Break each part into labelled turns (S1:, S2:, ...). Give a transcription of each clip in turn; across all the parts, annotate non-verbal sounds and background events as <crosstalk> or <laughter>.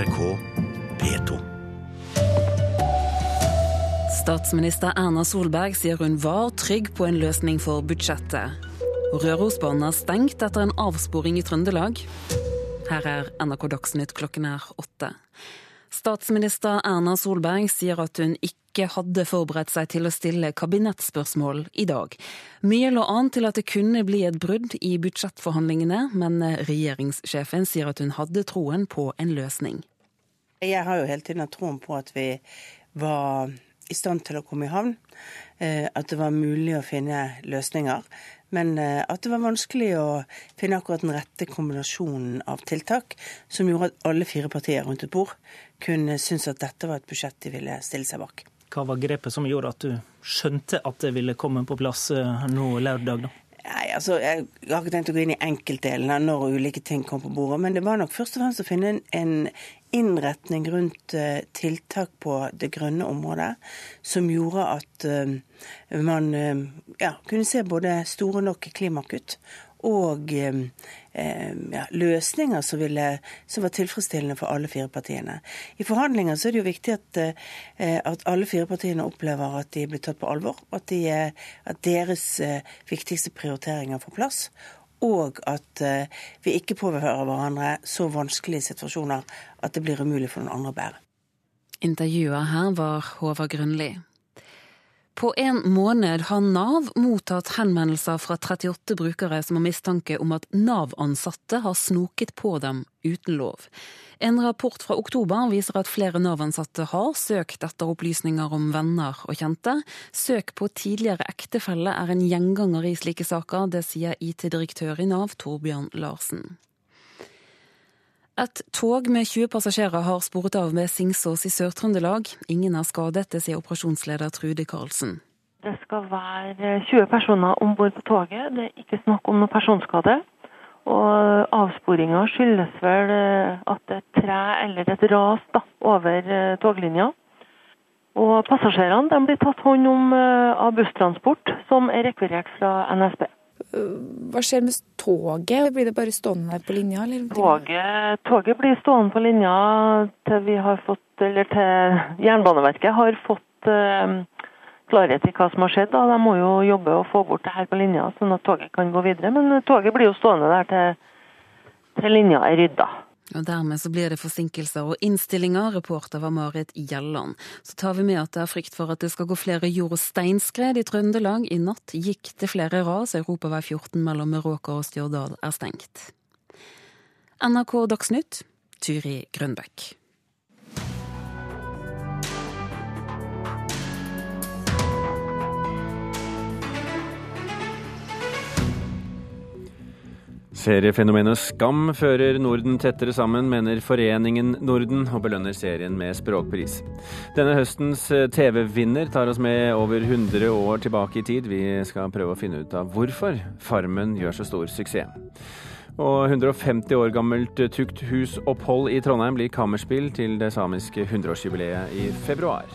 S1: NRK P2.
S2: Statsminister Erna Solberg sier hun var trygg på en løsning for budsjettet. Rørosbanen er stengt etter en avsporing i Trøndelag. Her er NRK Dagsnytt klokken er åtte. Statsminister Erna Solberg sier at hun ikke hadde forberedt seg til å stille kabinettspørsmål i dag. Mye lå an til at det kunne bli et brudd i budsjettforhandlingene, men regjeringssjefen sier at hun hadde troen på en løsning.
S3: Jeg har jo hele tiden hatt troen på at vi var i stand til å komme i havn. Eh, at det var mulig å finne løsninger. Men eh, at det var vanskelig å finne akkurat den rette kombinasjonen av tiltak som gjorde at alle fire partier rundt et bord kunne synes at dette var et budsjett de ville stille seg bak.
S4: Hva var grepet som gjorde at du skjønte at det ville komme på plass eh, nå lørdag, da?
S3: Nei, altså, Jeg har ikke tenkt å gå inn i enkeltdelene når ulike ting kom på bordet, men det var nok først og fremst å finne en innretning rundt eh, tiltak på det grønne området som gjorde at man ja, kunne se både store nok klimakutt og eh, ja, løsninger som, ville, som, var tilfredsstillende for alle fire partiene. I forhandlinger så er det jo viktig at, eh, at alle fire partiene opplever at de blir tatt på alvor. At, de, at deres eh, viktigste prioriteringer får plass. Og at vi ikke påfører hverandre så vanskelige situasjoner at det blir umulig for noen andre å bære.
S2: Intervjuet her var Håvard Grønli. På en måned har Nav mottatt henvendelser fra 38 brukere som har mistanke om at Nav-ansatte har snoket på dem uten lov. En rapport fra oktober viser at flere Nav-ansatte har søkt etter opplysninger om venner og kjente. Søk på tidligere ektefelle er en gjenganger i slike saker, det sier IT-direktør i Nav Torbjørn Larsen. Et tog med 20 passasjerer har sporet av ved Singsås i Sør-Trøndelag. Ingen er skadet, det sier operasjonsleder Trude Karlsen.
S5: Det skal være 20 personer om bord på toget. Det er ikke snakk om noe personskade. Og avsporinga skyldes vel at et tre eller et ras da, over eh, toglinja. Og passasjerene blir tatt hånd om eh, av busstransport, som er rekvirert fra NSB.
S6: Hva skjer med toget? Blir det bare stående der på linja?
S5: Toget, toget, blir stående på linja til vi har fått, eller til Jernbaneverket har fått uh, klarhet i hva som har skjedd. Da. De må jo jobbe og få bort det her på linja, sånn at toget kan gå videre. Men toget blir jo stående der til, til linja er rydda.
S2: Og Dermed så blir det forsinkelser og innstillinger. Reporter var Marit Gjelland. Så tar vi med at det er frykt for at det skal gå flere jord- og steinskred i Trøndelag. I natt gikk det flere ras. Europavei 14 mellom Meråker og Stjørdal er stengt. NRK Dagsnytt, Turi Grønbekk.
S7: Seriefenomenet Skam fører Norden tettere sammen, mener Foreningen Norden, og belønner serien med språkpris. Denne høstens eh, TV-vinner tar oss med over 100 år tilbake i tid. Vi skal prøve å finne ut av hvorfor Farmen gjør så stor suksess. Og 150 år gammelt tukthusopphold i Trondheim blir kammerspill til det samiske 100-årsjubileet i februar.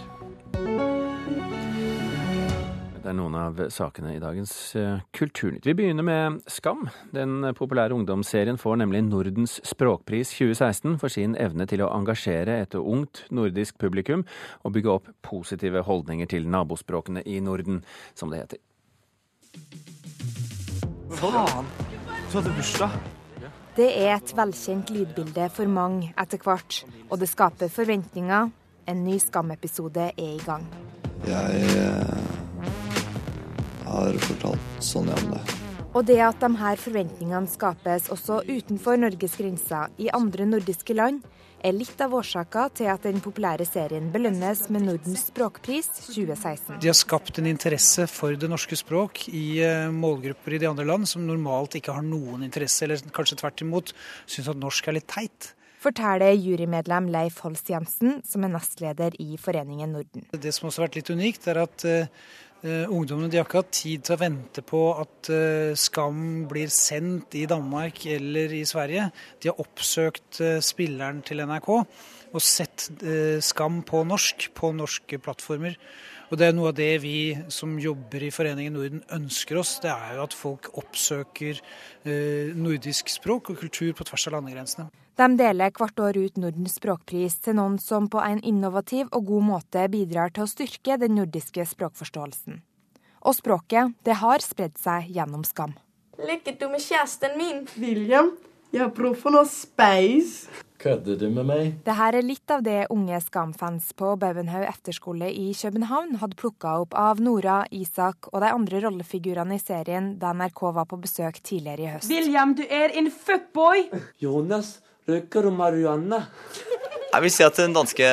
S7: Det er noen av sakene i dagens eh, Kulturnytt. Vi begynner med Skam. Den populære ungdomsserien får nemlig Nordens språkpris 2016 for sin evne til å engasjere et ungt nordisk publikum og bygge opp positive holdninger til nabospråkene i Norden, som det heter.
S8: Faen! Du hadde bursdag.
S9: Det er et velkjent lydbilde for mange etter hvert, og det skaper forventninger. En ny Skam-episode er i gang.
S10: Jeg eh, har fortalt Sonja om det.
S9: Og det at de her forventningene skapes også utenfor Norges grenser, i andre nordiske land, er litt av årsaka til at den populære serien belønnes med Nordens språkpris 2016.
S11: De har skapt en interesse for det norske språk i eh, målgrupper i de andre land som normalt ikke har noen interesse, eller kanskje tvert imot syns at norsk er litt teit.
S9: Forteller jurymedlem Leif Holst Jensen, som er nestleder i Foreningen Norden.
S11: Det som også har vært litt unikt, er at Uh, ungdommene de har ikke hatt tid til å vente på at uh, Skam blir sendt i Danmark eller i Sverige. De har oppsøkt uh, spilleren til NRK og sett sett eh, Skam på norsk på norske plattformer. Og det er noe av det vi som jobber i Foreningen Norden ønsker oss. Det er jo at folk oppsøker eh, nordisk språk og kultur på tvers av landegrensene.
S9: De deler hvert år ut Nordens språkpris til noen som på en innovativ og god måte bidrar til å styrke den nordiske språkforståelsen. Og språket, det har spredd seg gjennom Skam.
S1: Lykke til med kjæresten min.
S12: William, jeg har bruk for noe space.
S13: Kødder du med meg?
S9: Dette er litt av det unge Skam-fans på Bauenhaug efterskole i København hadde plukka opp av Nora, Isak og de andre rollefigurene i serien da NRK var på besøk tidligere i høst.
S12: William, du er en fuckboy!
S13: Jonas, røyker du marihuana?
S14: Jeg vil si at den danske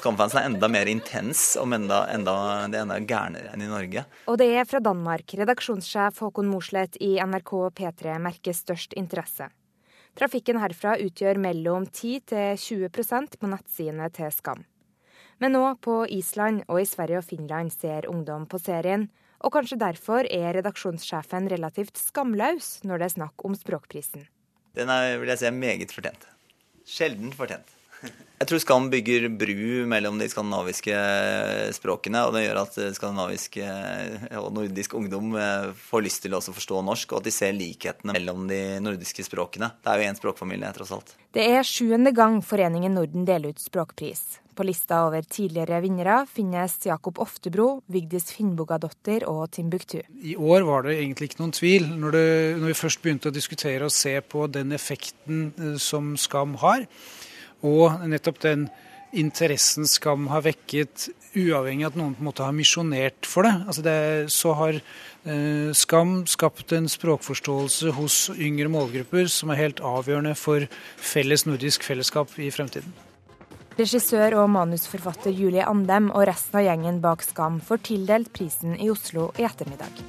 S14: Skam-fansen er enda mer intens og enda, enda, det er enda gærnere enn i Norge.
S9: Og det er fra Danmark redaksjonssjef Håkon Mosleth i NRK P3 merker størst interesse. Trafikken herfra utgjør mellom 10 til 20% på nettsidene til Skam. Men nå på Island og i Sverige og Finland ser ungdom på serien, og kanskje derfor er redaksjonssjefen relativt skamløs når det er snakk om språkprisen.
S14: Den er vil jeg si, meget fortjent. Sjelden fortjent. Jeg tror Skam bygger bru mellom de skandinaviske språkene, og det gjør at skandinavisk og nordisk ungdom eh, får lyst til å forstå norsk, og at de ser likhetene mellom de nordiske språkene. Det er jo én språkfamilie, tross alt.
S9: Det er sjuende gang Foreningen Norden deler ut språkpris. På lista over tidligere vinnere finnes Jakob Oftebro, Vigdis Finnbogadottir og Timbuktu.
S11: I år var det egentlig ikke noen tvil. Når, det, når vi først begynte å diskutere og se på den effekten eh, som Skam har, og nettopp den interessen Skam har vekket, uavhengig av at noen på en måte har misjonert for det. Altså det så har eh, Skam skapt en språkforståelse hos yngre målgrupper som er helt avgjørende for felles nordisk fellesskap i fremtiden.
S9: Regissør og manusforfatter Julie Andem og resten av gjengen bak Skam får tildelt prisen i Oslo i ettermiddag.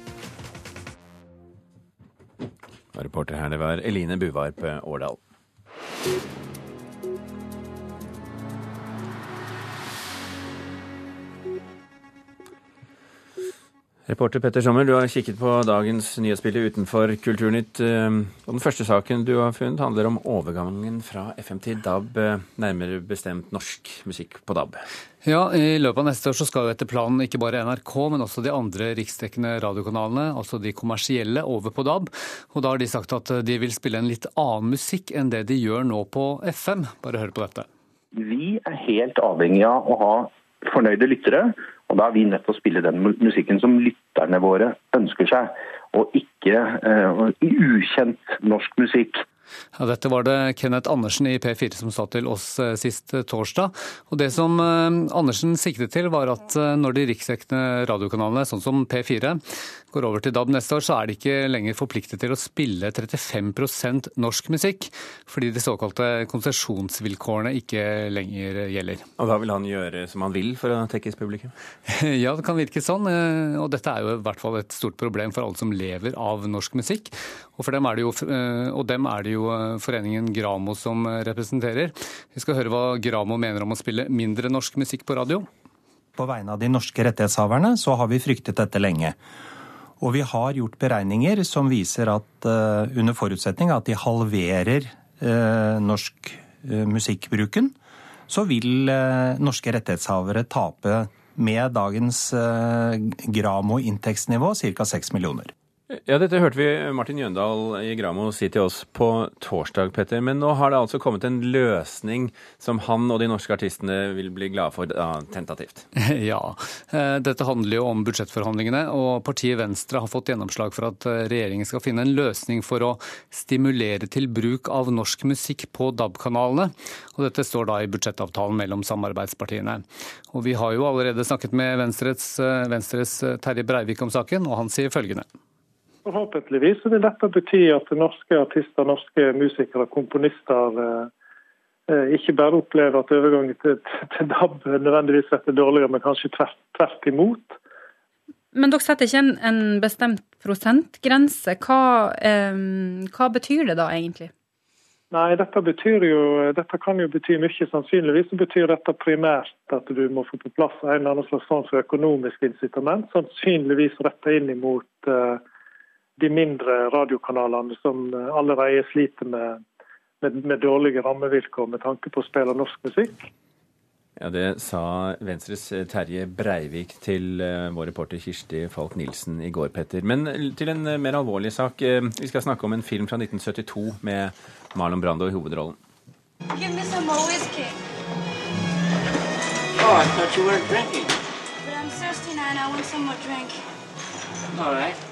S7: Reporter her, det var Eline Buvarp Årdal. Reporter Petter Sommer, du har kikket på dagens nyhetsbilde utenfor Kulturnytt. Eh, og Den første saken du har funnet, handler om overgangen fra FM til DAB, eh, nærmere bestemt norsk musikk på DAB.
S15: Ja, I løpet av neste år så skal jo etter planen ikke bare NRK, men også de andre riksdekkende radiokanalene, altså de kommersielle, over på DAB. Og Da har de sagt at de vil spille en litt annen musikk enn det de gjør nå på FM. Bare hør på dette.
S16: Vi er helt avhengig av å ha fornøyde lyttere. Da er vi nødt til å spille den musikken som lytterne våre ønsker seg, og ikke uh, ukjent norsk musikk.
S15: Ja, dette var det Kenneth Andersen i P4 som sa til oss sist torsdag. Og Det som Andersen siktet til, var at når de riksdekkende radiokanalene, sånn som P4, går over til DAB neste år, så er de ikke lenger forpliktet til å spille 35% norsk musikk, fordi de såkalte konsesjonsvilkårene ikke lenger gjelder.
S7: Og da vil han gjøre som han vil for å tekkes publikum? <laughs>
S15: ja, det kan virke sånn. Og dette er jo i hvert fall et stort problem for alle som lever av norsk musikk. Og, for dem er det jo, og dem er det jo foreningen Gramo som representerer. Vi skal høre hva Gramo mener om å spille mindre norsk musikk på radio.
S17: På vegne av de norske rettighetshaverne så har vi fryktet dette lenge. Og vi har gjort beregninger som viser at uh, under forutsetning at de halverer uh, norsk uh, musikkbruken, så vil norske rettighetshavere tape med dagens Gramo-inntektsnivå ca. 6 millioner.
S7: Ja, Dette hørte vi Martin Jøndal i Gramo si til oss på torsdag, Petter. Men nå har det altså kommet en løsning som han og de norske artistene vil bli glade for, da, tentativt? <laughs>
S15: Ja. Dette handler jo om budsjettforhandlingene, og partiet Venstre har fått gjennomslag for at regjeringen skal finne en løsning for å stimulere til bruk av norsk musikk på DAB-kanalene. Og Dette står da i budsjettavtalen mellom samarbeidspartiene. Og Vi har jo allerede snakket med Venstres, Venstres Terje Breivik om saken, og han sier følgende.
S18: Forhåpentligvis vil dette bety at norske artister, norske musikere og komponister eh, ikke bare opplever at overgangen til, til DAB nødvendigvis blir dårligere, men kanskje tvert, tvert, imot.
S19: Men dere setter ikke en, en bestemt prosentgrense. Hva, eh, hva, betyr det da egentlig?
S18: Nei, dette, jo, dette kan jo bety mye. Sannsynligvis betyr dette primært at du må få på plass en eller annen slags form for økonomisk incitament. Sannsynligvis retta inn imot uh, de mindre radiokanalene som eh, allerede sliter med, med, med, dårlige rammevilkår med tanke på å spille norsk musikk.
S7: Ja, Det sa Venstres Terje Breivik til eh, vår reporter Kirsti Falk Nilsen i går, Petter. Men til en eh, mer alvorlig sak. Eh, Vi skal snakke om en film fra 1972 med Marlon Brando i hovedrollen.
S20: Give me some more whiskey.
S21: Oh, I thought you weren't drinking.
S20: But I'm thirsty now and I want some more drink.
S21: All right.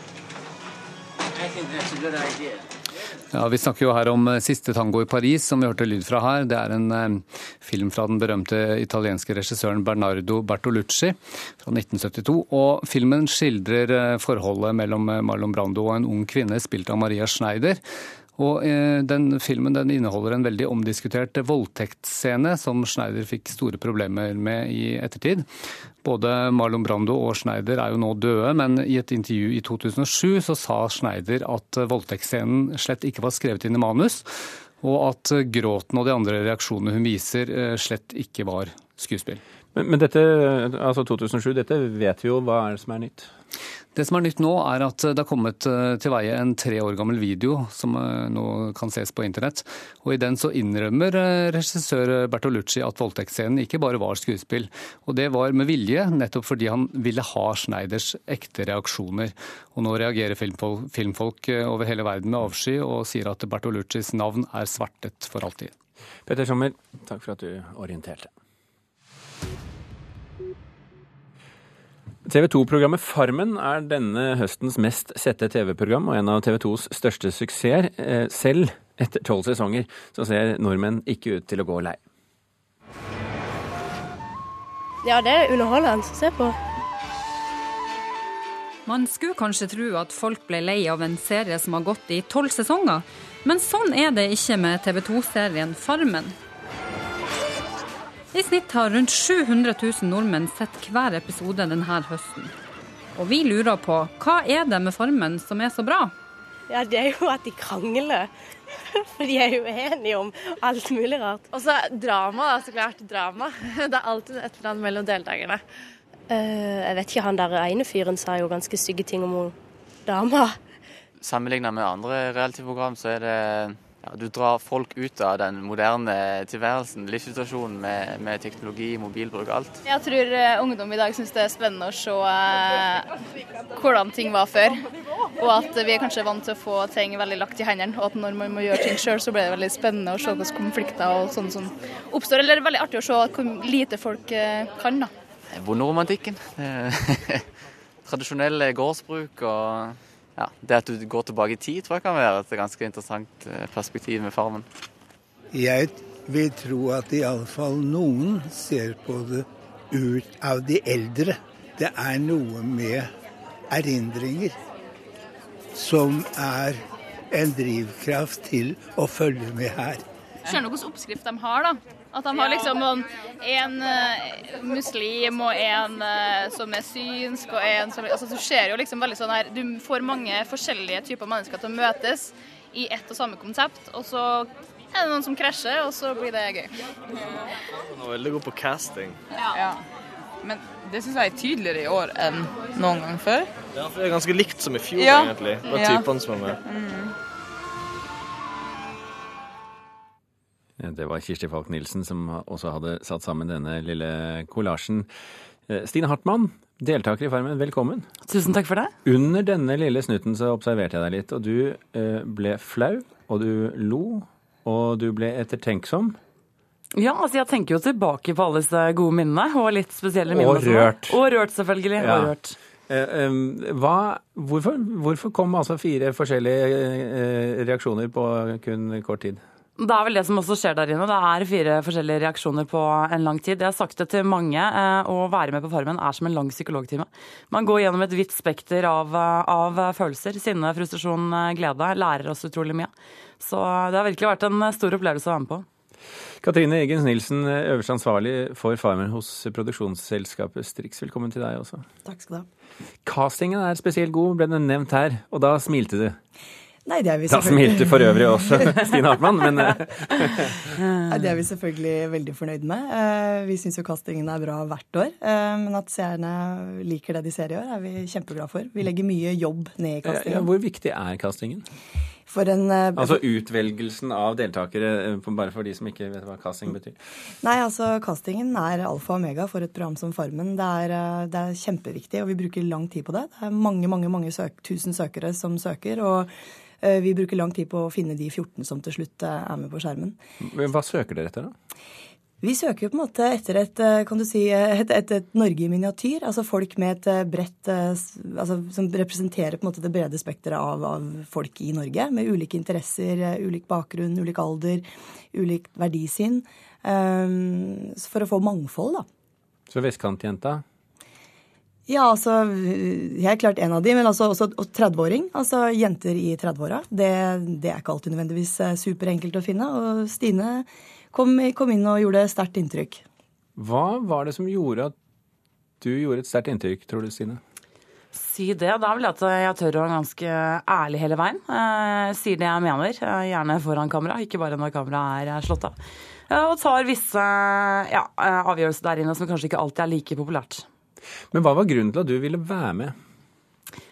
S15: Ja, Vi snakker jo her om eh, Siste tango i Paris, som vi hørte lyd fra her. Det er en eh, film fra den berømte italienske regissøren Bernardo Bertolucci fra 1972. Og filmen skildrer eh, forholdet mellom Marlon Brando og en ung kvinne spilt av Maria Schneider. Og eh, den Filmen den inneholder en veldig omdiskutert voldtektsscene som Schneider fikk store problemer med i ettertid. Både Marlon Brando og Schneider er jo nå døde, men i et intervju i 2007 så sa Schneider at voldtektsscenen slett ikke var skrevet inn i manus, og at gråten og de andre reaksjonene hun viser eh, slett ikke var skuespill.
S7: Men, men dette, altså 2007, dette vet vi jo. Hva er det som er nytt?
S15: Det som er nytt nå, er at det har kommet eh, til veie en tre år gammel video som eh, nå kan ses på internett. Og I den så innrømmer eh, regissør Bertolucci at voldtektsscenen ikke bare var skuespill. Og det var med vilje, nettopp fordi han ville ha Schneiders ekte reaksjoner. Og nå reagerer filmfolk, over hele verden med avsky og sier at Bertoluccis navn er svertet for alltid.
S7: Petter Sommer, takk for at du orienterte. TV 2-programmet Farmen er denne høstens mest sette TV-program og en av TV 2s største suksesser. Eh, Selv etter tolv sesonger så ser nordmenn ikke ut til å gå lei.
S22: Ja, det er underholdende å se på.
S19: Man skulle kanskje tro at folk ble lei av en serie som har gått i tolv sesonger, men sånn er det ikke med TV 2-serien Farmen. I snitt har rundt 700 000 nordmenn sett hver episode denne høsten. Og vi lurer på hva er det med Farmen som er så bra?
S22: Ja, det er jo at de krangler. <laughs> For de er jo enige om alt mulig rart.
S1: Og så drama, da. Så klart drama. <laughs> Det er alltid et eller annet mellom deltakerne.
S22: Uh, jeg vet ikke, han der ene fyren sa jo ganske stygge ting om hun dama.
S23: Sammenlignet med andre reality-program, så er det ja, Du drar folk ut av den moderne tilværelsen, livssituasjonen med, med teknologi, mobilbruk, og alt.
S24: Jeg tror uh, ungdom i dag syns det er spennende å se uh, hvordan ting var før. Og at vi er kanskje vant til å få ting veldig lagt i hendene. Og at når man må gjøre ting sjøl, så blir det veldig spennende å se hvilke konflikter og sånn som oppstår. Eller det er veldig artig å se hvor lite folk uh, kan, da.
S23: Bonderomantikken. <laughs> Tradisjonell gårdsbruk og ja, det at du går tilbake i tid, tror jeg kan være et ganske interessant perspektiv med Farmen.
S25: Jeg vil tro at iallfall noen ser på det ut av de eldre. Det er noe med erindringer som er en drivkraft til å følge med her.
S24: Skjønner du hvilken oppskrift de har, da? At de har liksom en uh, muslim og en uh, som er synsk og en som altså Du ser jo liksom veldig sånn her Du får mange forskjellige typer mennesker til å møtes i ett og samme konsept, og så er det noen som krasjer, og så blir det gøy.
S8: Han er veldig god på casting.
S26: Ja. ja. Men det syns jeg er tydeligere i år enn noen gang før.
S8: Ja, for Det er ganske likt som i fjor,
S26: ja.
S8: egentlig. Det
S26: ja.
S8: typene som er med.
S26: Mm.
S7: Det var Kirsti Falk Nilsen som også hadde satt sammen denne lille kollasjen. Stine Hartmann, deltaker i Farmen, velkommen.
S27: Tusen takk for det.
S7: Under denne lille snutten så observerte jeg deg litt, og du ble flau, og du lo, og du ble ettertenksom.
S27: Ja, altså jeg tenker jo tilbake på alle disse gode minnene, og litt spesielle minner.
S7: Og rørt.
S27: Og rørt, selvfølgelig. Ja. Og rørt.
S7: Hva, hvorfor, hvorfor kom altså fire forskjellige reaksjoner på kun kort tid?
S27: Det er vel det som også skjer der inne. Det er fire forskjellige reaksjoner på en lang tid. Jeg har sagt det til mange, å være med på Farmen er som en lang psykologtime. Man går gjennom et vidt spekter av, av følelser. Sinne, frustrasjon, glede. Lærer oss utrolig mye. Så det har virkelig vært en stor opplevelse å være med på.
S7: Katrine Egens Nilsen, øverste ansvarlig for Farmen hos produksjonsselskapet Strix. Velkommen til deg også.
S28: Takk skal du ha.
S7: Castingen er spesielt god, ble den nevnt her, og da smilte du.
S28: Nei, det er vi
S7: Da smilte for øvrig også <laughs> Stine Hartmann, men
S28: Nei, Det er vi selvfølgelig veldig fornøyd med. Vi syns jo castingen er bra hvert år. Men at seerne liker det de ser i år, er vi kjempeglade for. Vi legger mye jobb ned i castingen.
S7: Ja, hvor viktig er castingen?
S28: For en, eh,
S7: Altså utvelgelsen av deltakere, eh, bare for de som ikke vet hva casting betyr.
S28: Nei, altså Castingen er alfa og omega for et program som Farmen. Det er, eh, det er kjempeviktig, og vi bruker lang tid på det. Det er mange mange, mange søk, tusen søkere som søker. og eh, vi bruker lang tid på å finne de 14 som til slutt eh, er med på skjermen.
S7: Men Hva søker dere etter, da?
S28: Vi søker på en måte etter et, eh, kan du si, eh, et, et, et Norge i miniatyr. Altså folk med et eh, bredt eh, altså Som representerer på en måte det brede spekteret av, av folk i Norge. Med ulike interesser, eh, ulik bakgrunn, ulik alder, ulikt verdisyn. Um, for å få mangfold, da.
S7: Så vestkantjenta?
S28: Ja, altså Helt klart en av de, men altså også 30-åring. Altså jenter i 30-åra. Det, det er ikke alltid nødvendigvis eh, superenkelt å finne. Og Stine kom, kom inn og gjorde sterkt inntrykk.
S7: Hva var det som gjorde at du gjorde et sterkt inntrykk, tror du, Stine?
S27: Si det. Da vil jeg at jeg tør å være ganske ærlig hele veien. Eh, sier det jeg mener, eh, gjerne foran kamera, ikke bare når kameraet er slått av. Eh, og tar visse ja, avgjørelser der inne som kanskje ikke alltid er like populært.
S7: Men hva var grunnen til at du ville være med?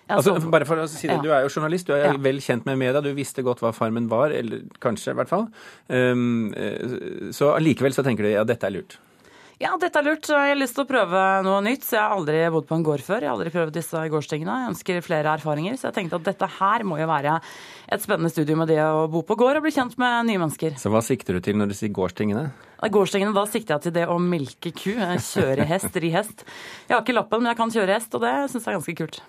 S7: Altså,
S27: Altså,
S7: bare for å si det,
S27: ja.
S7: Du er jo journalist, du er
S27: Ja.
S7: vel kjent med media, du visste godt hva Farmen var, eller kanskje i hvert fall. Um, så allikevel så tenker du ja, dette er lurt.
S27: Ja, dette er lurt. Jeg har lyst til å prøve noe nytt. så Jeg har aldri bodd på en gård før. Jeg har aldri prøvd disse gårdstingene. Jeg ønsker flere erfaringer. Så jeg tenkte at dette her må jo være et spennende studio med det å bo på gård og bli kjent med nye mennesker.
S7: Så hva sikter du til når du sier gårdstingene?
S27: Gårdstingene, da sikter jeg til det å melke ku, eh, kjøre hest, ri hest. Jeg har ikke lappen, men jeg kan kjøre hest, og det syns jeg er ganske kult.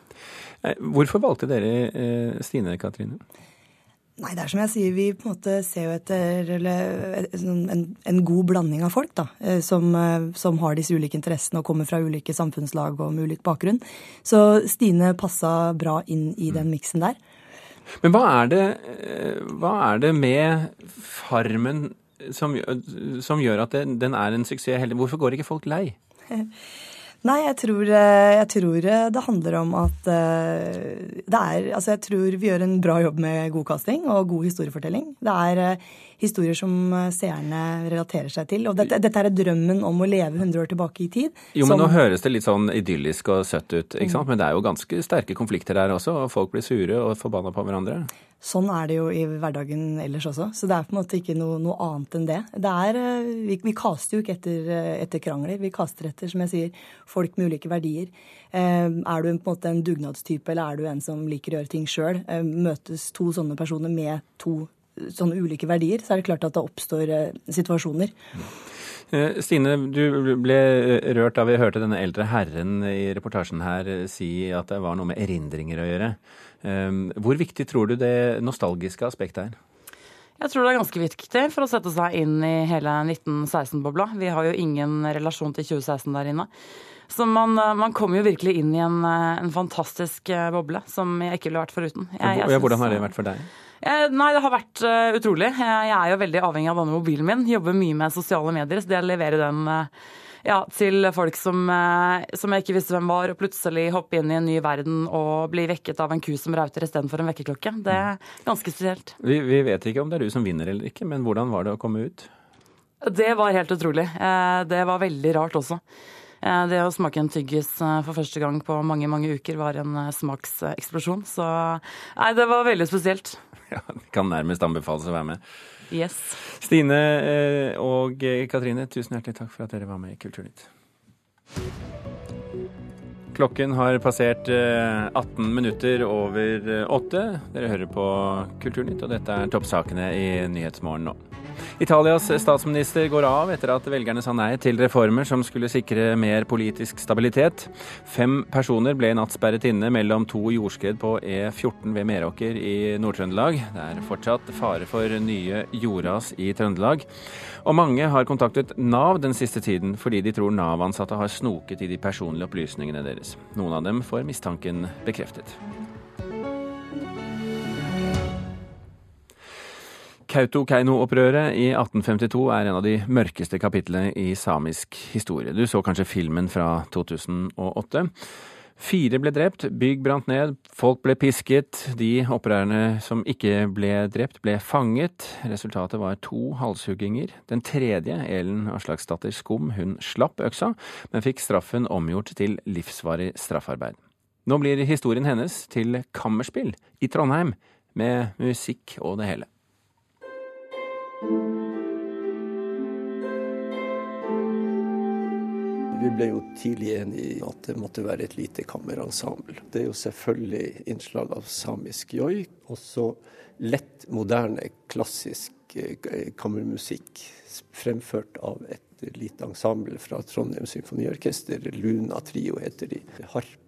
S7: Eh, Hvorfor valgte dere eh, Stine Katrine?
S28: Nei, det er som jeg sier, vi på en måte ser jo etter eller, en, en god blanding av folk, da. eh, Som, eh, som har disse ulike interessene og kommer fra ulike samfunnslag og med ulik bakgrunn. Så Stine passa bra inn i den miksen der.
S7: Men hva er det, eh, hva er det med Farmen som, som gjør at det, den er en suksess? Hvorfor går ikke folk lei? <laughs>
S28: Nei, jeg tror, eh, jeg tror eh, det handler om at eh, det er Altså, jeg tror vi gjør en bra jobb med god casting og god historiefortelling. Det er historier som eh, seerne relaterer seg til. Og dette, dette er drømmen om å leve 100 år tilbake i tid.
S7: Jo, men
S28: som-
S7: Nå høres det litt sånn idyllisk og søtt ut, ikke
S28: Mm.
S7: sant? men det er jo ganske sterke konflikter der også, og folk blir sure og forbanna på hverandre.
S28: Sånn er det jo i hverdagen ellers også. Så det er på en måte ikke noe, noe annet enn det. det er, eh, vi, vi kaster jo ikke etter, eh, etter krangler. Vi kaster etter, som jeg sier, folk med ulike verdier. Eh, er du en, på en måte en dugnadstype, eller er du en som liker å gjøre ting sjøl? Eh, møtes to sånne personer med to sånne ulike verdier, så er det klart at det oppstår eh, situasjoner.
S7: Eh, Stine, du ble rørt da vi hørte denne eldre herren i reportasjen her eh, si at det var noe med erindringer å gjøre. Eh, Hvor viktig tror du det nostalgiske aspektet er?
S27: Jeg tror det er ganske viktig for å sette seg inn i hele 1916-bobla. Vi har jo ingen relasjon til 2016 der inne. Så man, man kommer jo virkelig inn i en, en fantastisk eh, boble som jeg ikke ville vært foruten. Jeg, jeg
S7: Hvordan har det vært for deg?
S27: Eh, Nei, det har vært eh, utrolig. Jeg, jeg er jo veldig avhengig av denne mobilen min. Jobber mye med sosiale medier, så det å levere den eh, ja, til folk som, eh, som jeg ikke visste hvem var, og plutselig hoppe inn i en ny verden og bli vekket av en ku som rauter istedenfor en vekkerklokke, det er ganske spesielt.
S7: Vi, vi vet ikke om det er du som vinner eller ikke, men hvordan var det å komme ut?
S27: Det var helt utrolig. Eh, Det var veldig rart også. Eh, Det å smake en tyggis eh, for første gang på mange, mange uker var en eh, smakseksplosjon. Så nei, det var veldig spesielt. <laughs>
S7: Ja, Det kan nærmest anbefales å være med.
S27: Yes.
S7: Stine og Katrine, tusen hjertelig takk for at dere var med i Kulturnytt. Klokken har passert eh, 18 minutter over eh, åtte. Dere hører på Kulturnytt, og dette er toppsakene i Nyhetsmorgen nå. Italias statsminister går av etter at velgerne sa nei til reformer som skulle sikre mer politisk stabilitet. Fem personer ble i natt sperret inne mellom to jordskred på E14 ved Meråker i Nord-Trøndelag. Det er fortsatt fare for nye jordras i Trøndelag. Og mange har kontaktet Nav den siste tiden fordi de tror Nav-ansatte har snoket i de personlige opplysningene deres. Noen av dem får mistanken bekreftet. Kautokeino-opprøret i 1852 er en av de mørkeste kapitlene i samisk historie. Du så kanskje filmen fra 2008. Fire ble drept, bygg brant ned, folk ble pisket. De opprørerne som ikke ble drept, ble fanget. Resultatet var to halshugginger. Den tredje, Elen Aslaksdatter Skum, hun slapp øksa, men fikk straffen omgjort til livsvarig straffarbeid. Nå blir historien hennes til kammerspill i Trondheim med musikk og det hele.
S29: Vi ble jo tidlig enige i at det måtte være et lite kammerensemble. Det er jo selvfølgelig innslag av samisk joik, og så lett, moderne, klassisk eh, kammermusikk fremført av et lite ensemble fra Trondheim Symfoniorkester. Luna Trio heter de.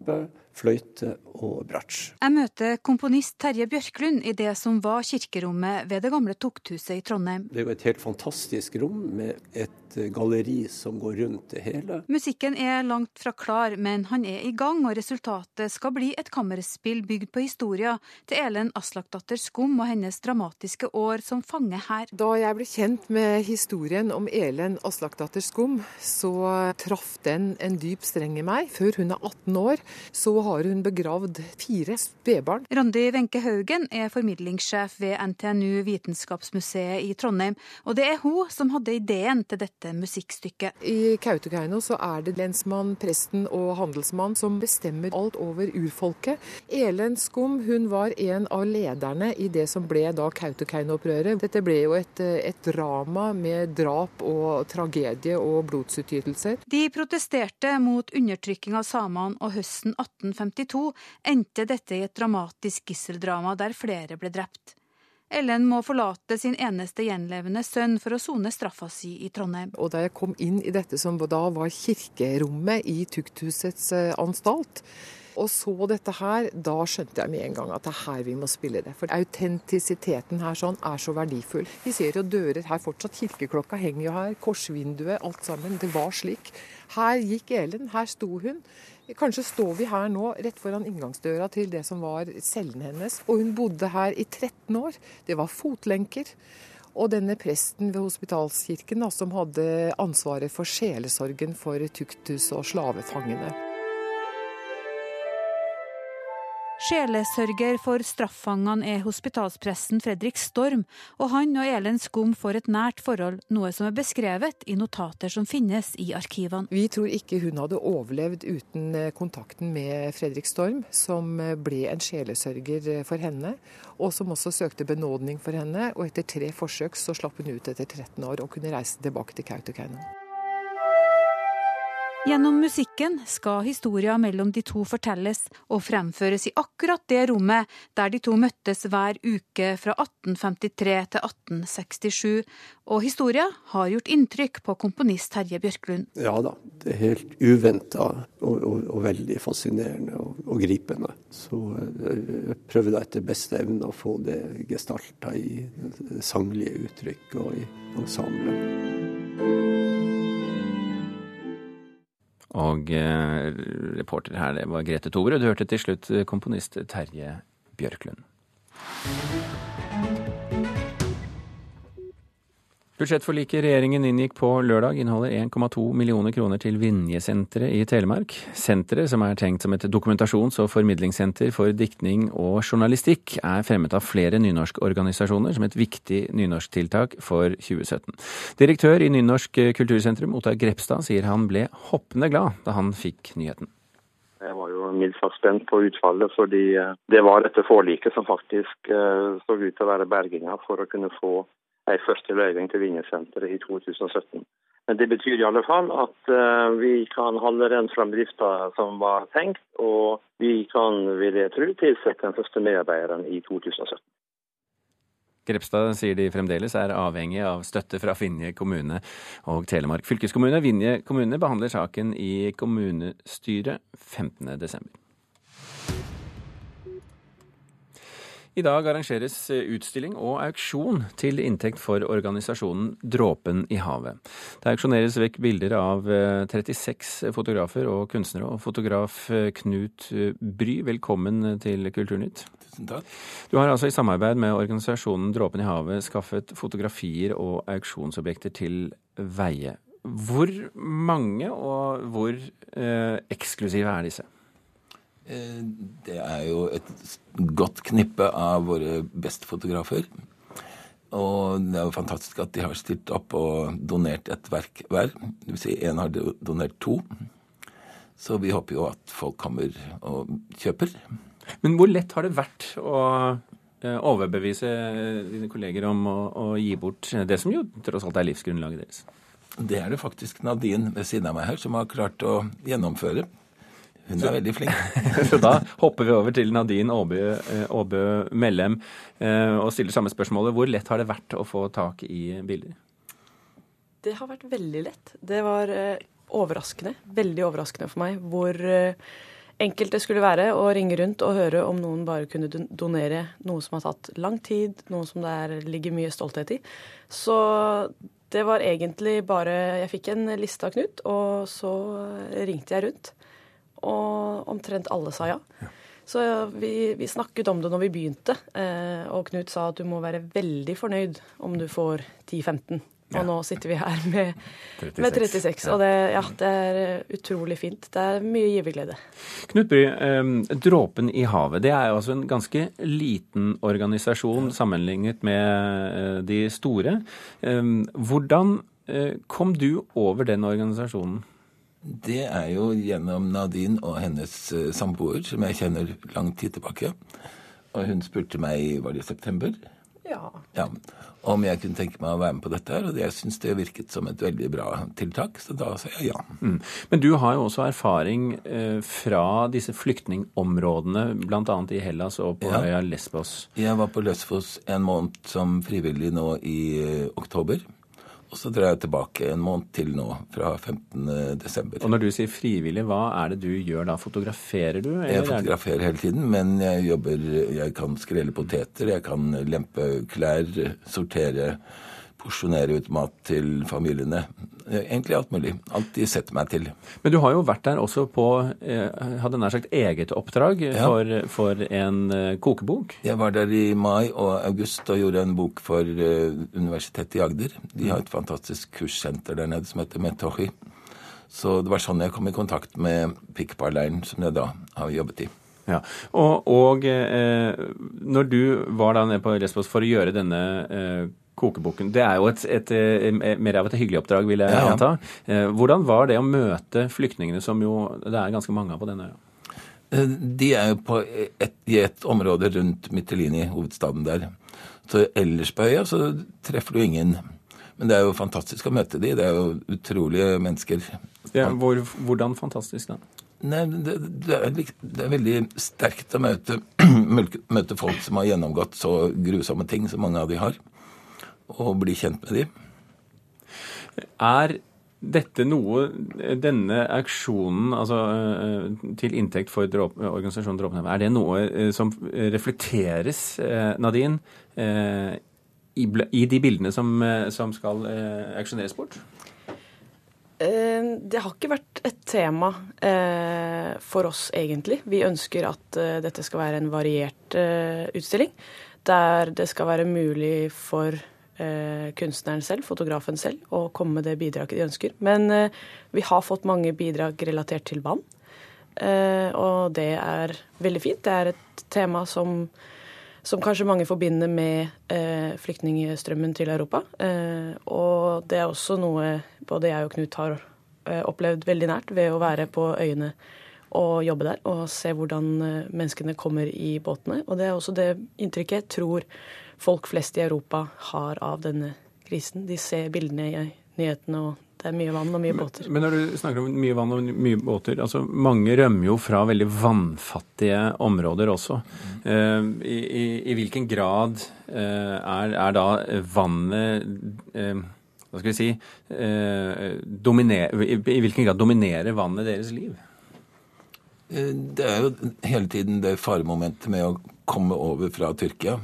S29: Harpe, fløyte og bratsj.
S30: Jeg møter komponist Terje Bjørklund i det som var kirkerommet ved det gamle tukthuset i Trondheim.
S29: Det er jo et helt fantastisk rom med et galleri som går rundt det hele.
S30: Musikken er langt fra klar, men han er i gang, og resultatet skal bli et kammerspill bygd på historia til Elen Aslakdatter Skum og hennes dramatiske år som fange her.
S31: Da jeg ble kjent med historien om Elen Aslakdatter Skum, så traff den en dyp streng i meg. Før hun er 18 år, så har hun begravd fire spedbarn.
S30: Randi Wenche Haugen er formidlingssjef ved NTNU Vitenskapsmuseet i Trondheim, og det er hun som hadde ideen til dette musikkstykket.
S31: I Kautokeino så er det lensmann, presten og handelsmann som bestemmer alt over urfolket. Elen Skum hun var en av lederne i det som ble da Kautokeino-opprøret. Dette ble jo et, et drama med drap og tragedie og blodsutytelser.
S30: De protesterte mot undertrykking av samene, og høsten 1852 endte dette i et dramatisk gisseldrama der flere ble drept. Ellen må forlate sin eneste gjenlevende sønn for å sone straffa si i Trondheim.
S31: Og da jeg kom inn i dette som da var kirkerommet i tukthusets anstalt, og så dette her, da skjønte jeg med en gang at det er her vi må spille det. For autentisiteten her sånn er så verdifull. Vi ser jo dører her fortsatt. Kirkeklokka henger jo her. Korsvinduet, alt sammen. Det var slik. Her gikk Elen, her sto hun. Kanskje står vi her nå rett foran inngangsdøra til det som var cellen hennes. Og hun bodde her i 13 år. Det var fotlenker. Og denne presten ved Hospitalskirken da, som hadde ansvaret for sjelesorgen for tukthus og slavefangene.
S30: Sjelesørger for straffangene er hospitalspresten Fredrik Storm, og han og Elen Skum får et nært forhold, noe som er beskrevet i notater som finnes i arkivene.
S31: Vi tror ikke hun hadde overlevd uten kontakten med Fredrik Storm, som ble en sjelesørger for henne, og som også søkte benådning for henne. Og etter tre forsøk så slapp hun ut etter 13 år og kunne reise tilbake til Kautokeino.
S30: Gjennom musikken skal historia mellom de to fortelles og fremføres i akkurat det rommet der de to møttes hver uke fra 1853 til 1867. Og historia har gjort inntrykk på komponist Terje Bjørklund.
S29: Ja da, det er helt uventa og, og, og, veldig fascinerende og, og, gripende. Så jeg prøver da etter beste evne å få det gestalta i sanglige uttrykk og i ensemblet.
S7: Og eh, reporter her, det var Grete Og du hørte til slutt komponist Terje Bjørklund. Budsjettforliket regjeringen inngikk på lørdag inneholder 1,2 millioner kroner til Vinjesenteret i Telemark. Senteret, som er tenkt som et dokumentasjons- og formidlingssenter for diktning og journalistikk, er fremmet av flere nynorskorganisasjoner som et viktig nynorsktiltak for 2017. Direktør i Nynorsk kultursentrum, Ottar Grepstad, sier han ble hoppende glad da han fikk nyheten.
S32: Jeg var jo mildt sagt spent på utfallet, fordi det var dette forliket som faktisk så ut til å være berginga for å kunne få ei første løyving til Vinjesenteret i 2017. Men det betyr i alle fall at uh, vi kan holde den framdrifta som var tenkt, og vi kan, vil jeg tro, tilsette den første medarbeideren i 2017.
S7: Grepstad sier de fremdeles er avhengig av støtte fra Vinje kommune og Telemark fylkeskommune. Vinje kommune behandler saken i kommunestyret 15.12. I dag arrangeres utstilling og auksjon til inntekt for organisasjonen Dråpen i havet. Det auksjoneres vekk bilder av 36 fotografer og kunstnere. Og fotograf Knut Bry, velkommen til Kulturnytt.
S33: Tusen takk.
S7: Du har altså i samarbeid med organisasjonen Dråpen i havet skaffet fotografier og auksjonsobjekter til veie. Hvor mange og hvor eh, eksklusive er disse?
S33: Det er jo et godt knippe av våre beste fotografer. Og det er jo fantastisk at de har stilt opp og donert et verk hver. Det vil si én har donert to. Så vi håper jo at folk kommer og kjøper.
S7: Men hvor lett har det vært å eh, overbevise dine kolleger om å, å gi bort det som jo tross alt er livsgrunnlaget deres?
S33: Det er det faktisk Nadine ved siden av meg her som har klart å gjennomføre. Hun er veldig flink. <laughs>
S7: Så da hopper vi over til Nadine Aabø, Aabø Mellem og stiller samme spørsmålet. Hvor lett har det vært å få tak i bilder?
S34: Det har vært veldig lett. Det var overraskende, veldig overraskende for meg, hvor enkelt det skulle være å ringe rundt og høre om noen bare kunne donere noe som har tatt lang tid, noe som det er, ligger mye stolthet i. Så det var egentlig bare Jeg fikk en liste av Knut, og så ringte jeg rundt. Og omtrent alle sa ja. ja. Så vi, vi, snakket om det når vi begynte, eh, og Knut sa at du må være veldig fornøyd om du får 10-15. Og ja. nå sitter vi her med 36. Med 36 ja. Og det, ja, det, er utrolig fint. Det er mye giverglede.
S7: Knut Bry, eh, Dråpen i havet det er jo altså en ganske liten organisasjon sammenlignet med eh, de store. Hvordan kom du over den organisasjonen?
S33: Det er jo gjennom Nadine og hennes eh, samboer, som jeg kjenner lang tid tilbake. Og hun spurte meg, var det i september?
S34: Ja.
S33: ja om jeg kunne tenke meg å være med på dette. her, Og jeg syns det virket som et veldig bra tiltak, så da sa jeg ja. Mm.
S7: Men du har jo også erfaring eh, fra disse flyktningområdene, bl.a. i Hellas og på ja. øya Lesbos.
S33: Jeg var på Lesbos en måned som frivillig nå i eh, oktober. Og så drar jeg tilbake en måned til nå, fra 15.12.
S7: Og når du sier frivillig, hva er det du gjør da? Fotograferer du?
S33: jeg fotograferer hele tiden, men jeg jobber Jeg kan skrelle poteter, jeg kan lempe klær, sortere, porsjonere ut mat til familiene. Egentlig alt mulig. Alt de setter meg til.
S7: Men du har jo vært der også på eh, hadde nær sagt eget oppdrag ja. for, for, en eh, kokebok?
S33: Jeg var der i mai og august og gjorde en bok for eh, Universitetet i Agder. De har et fantastisk kurssenter der nede som heter Metohi. Så det var sånn jeg kom i kontakt med Pikparleiren, som jeg da har jobbet i.
S7: Ja, Og, og eh, når du var da nede på Lesbos for å gjøre denne eh, kokeboken. Det er jo et, et, et, et, mer av et hyggelig oppdrag, vil jeg ja, anta. Eh, hvordan var det å møte flyktningene, som jo det er ganske mange av på denne øya?
S33: Eh, de er jo på i et område rundt Mytilini, hovedstaden der. Så ellers på øya så treffer du ingen. Men det er jo fantastisk å møte de. Det er jo utrolige mennesker.
S7: Ja, hvor, hvordan fantastisk, da?
S33: Nei, det, det, er, det, er, veldig sterkt å møte, <clears throat> møte folk som har gjennomgått så grusomme ting som mange av de har og bli kjent med dem.
S7: Er dette noe, denne aksjonen altså, eh, til inntekt for organisasjonen Dråpen er det noe eh, som reflekteres, eh, Nadine, i de bildene som, som skal aksjoneres bort?
S34: Det har ikke vært et tema for oss, egentlig. Vi ønsker at dette skal være en variert utstilling. Der det skal være mulig for kunstneren selv, fotografen selv, og komme med det bidraget de ønsker. Men eh, vi har fått mange bidrag relatert til vann, eh, og det er veldig fint. Det er et tema som, som kanskje mange forbinder med eh, flyktningstrømmen til Europa. Eh, og det er også noe både jeg og Knut har eh, opplevd veldig nært ved å være på øyene og jobbe der og se hvordan menneskene kommer i båtene. Og det er også det inntrykket jeg tror folk flest i Europa har av denne krisen. De ser bildene i nyhetene, og det er mye vann og mye båter.
S7: Men, når du snakker om mye vann og mye båter, altså mange rømmer jo fra veldig vannfattige områder også. Mm. I, i, I, hvilken grad eh, er, er da vannet eh, hva skal vi si dominer, i, I hvilken grad dominerer vannet deres liv?
S33: Det er jo hele tiden det faremomentet med å komme over fra Tyrkia.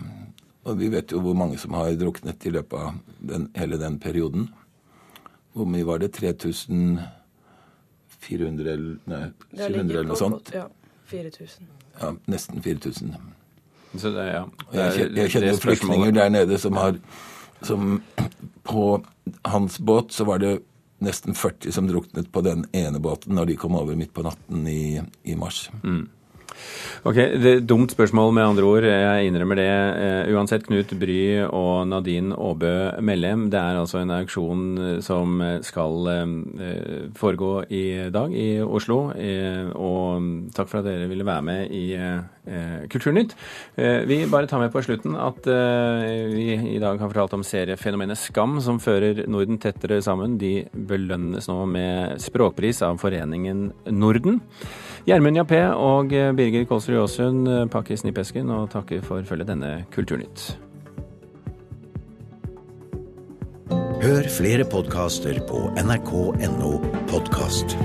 S33: Og vi vet jo hvor mange som har druknet i løpet av den, hele den perioden. Hvor mye var det? 3400 eller nei, 700 eller noe sånt?
S34: Ja. 4000.
S33: Ja, nesten 4000.
S7: Så det, ja.
S33: Det er, jeg, jeg kjenner flyktninger der nede som har som På hans båt så var det nesten 40 som druknet på den ene båten når de kom over midt på natten i, i mars. Mm.
S7: Ok, det er Dumt spørsmål, med andre ord. Jeg innrømmer det. Uh, uansett, Knut Bry og Nadine Aabø Mellem, det er altså en auksjon som skal uh, foregå i dag i Oslo. Og takk for at dere ville være med i Kulturnytt. vi bare tar med på slutten at vi i dag har fortalt om seriefenomenet Skam, som fører Norden tettere sammen. De belønnes nå med språkpris av Foreningen Norden. Gjermund Jappé og Birger Kolsrud Aasund pakker snippesken og takker for følget denne Kulturnytt.
S35: Hør flere podkaster på nrk.no podkast.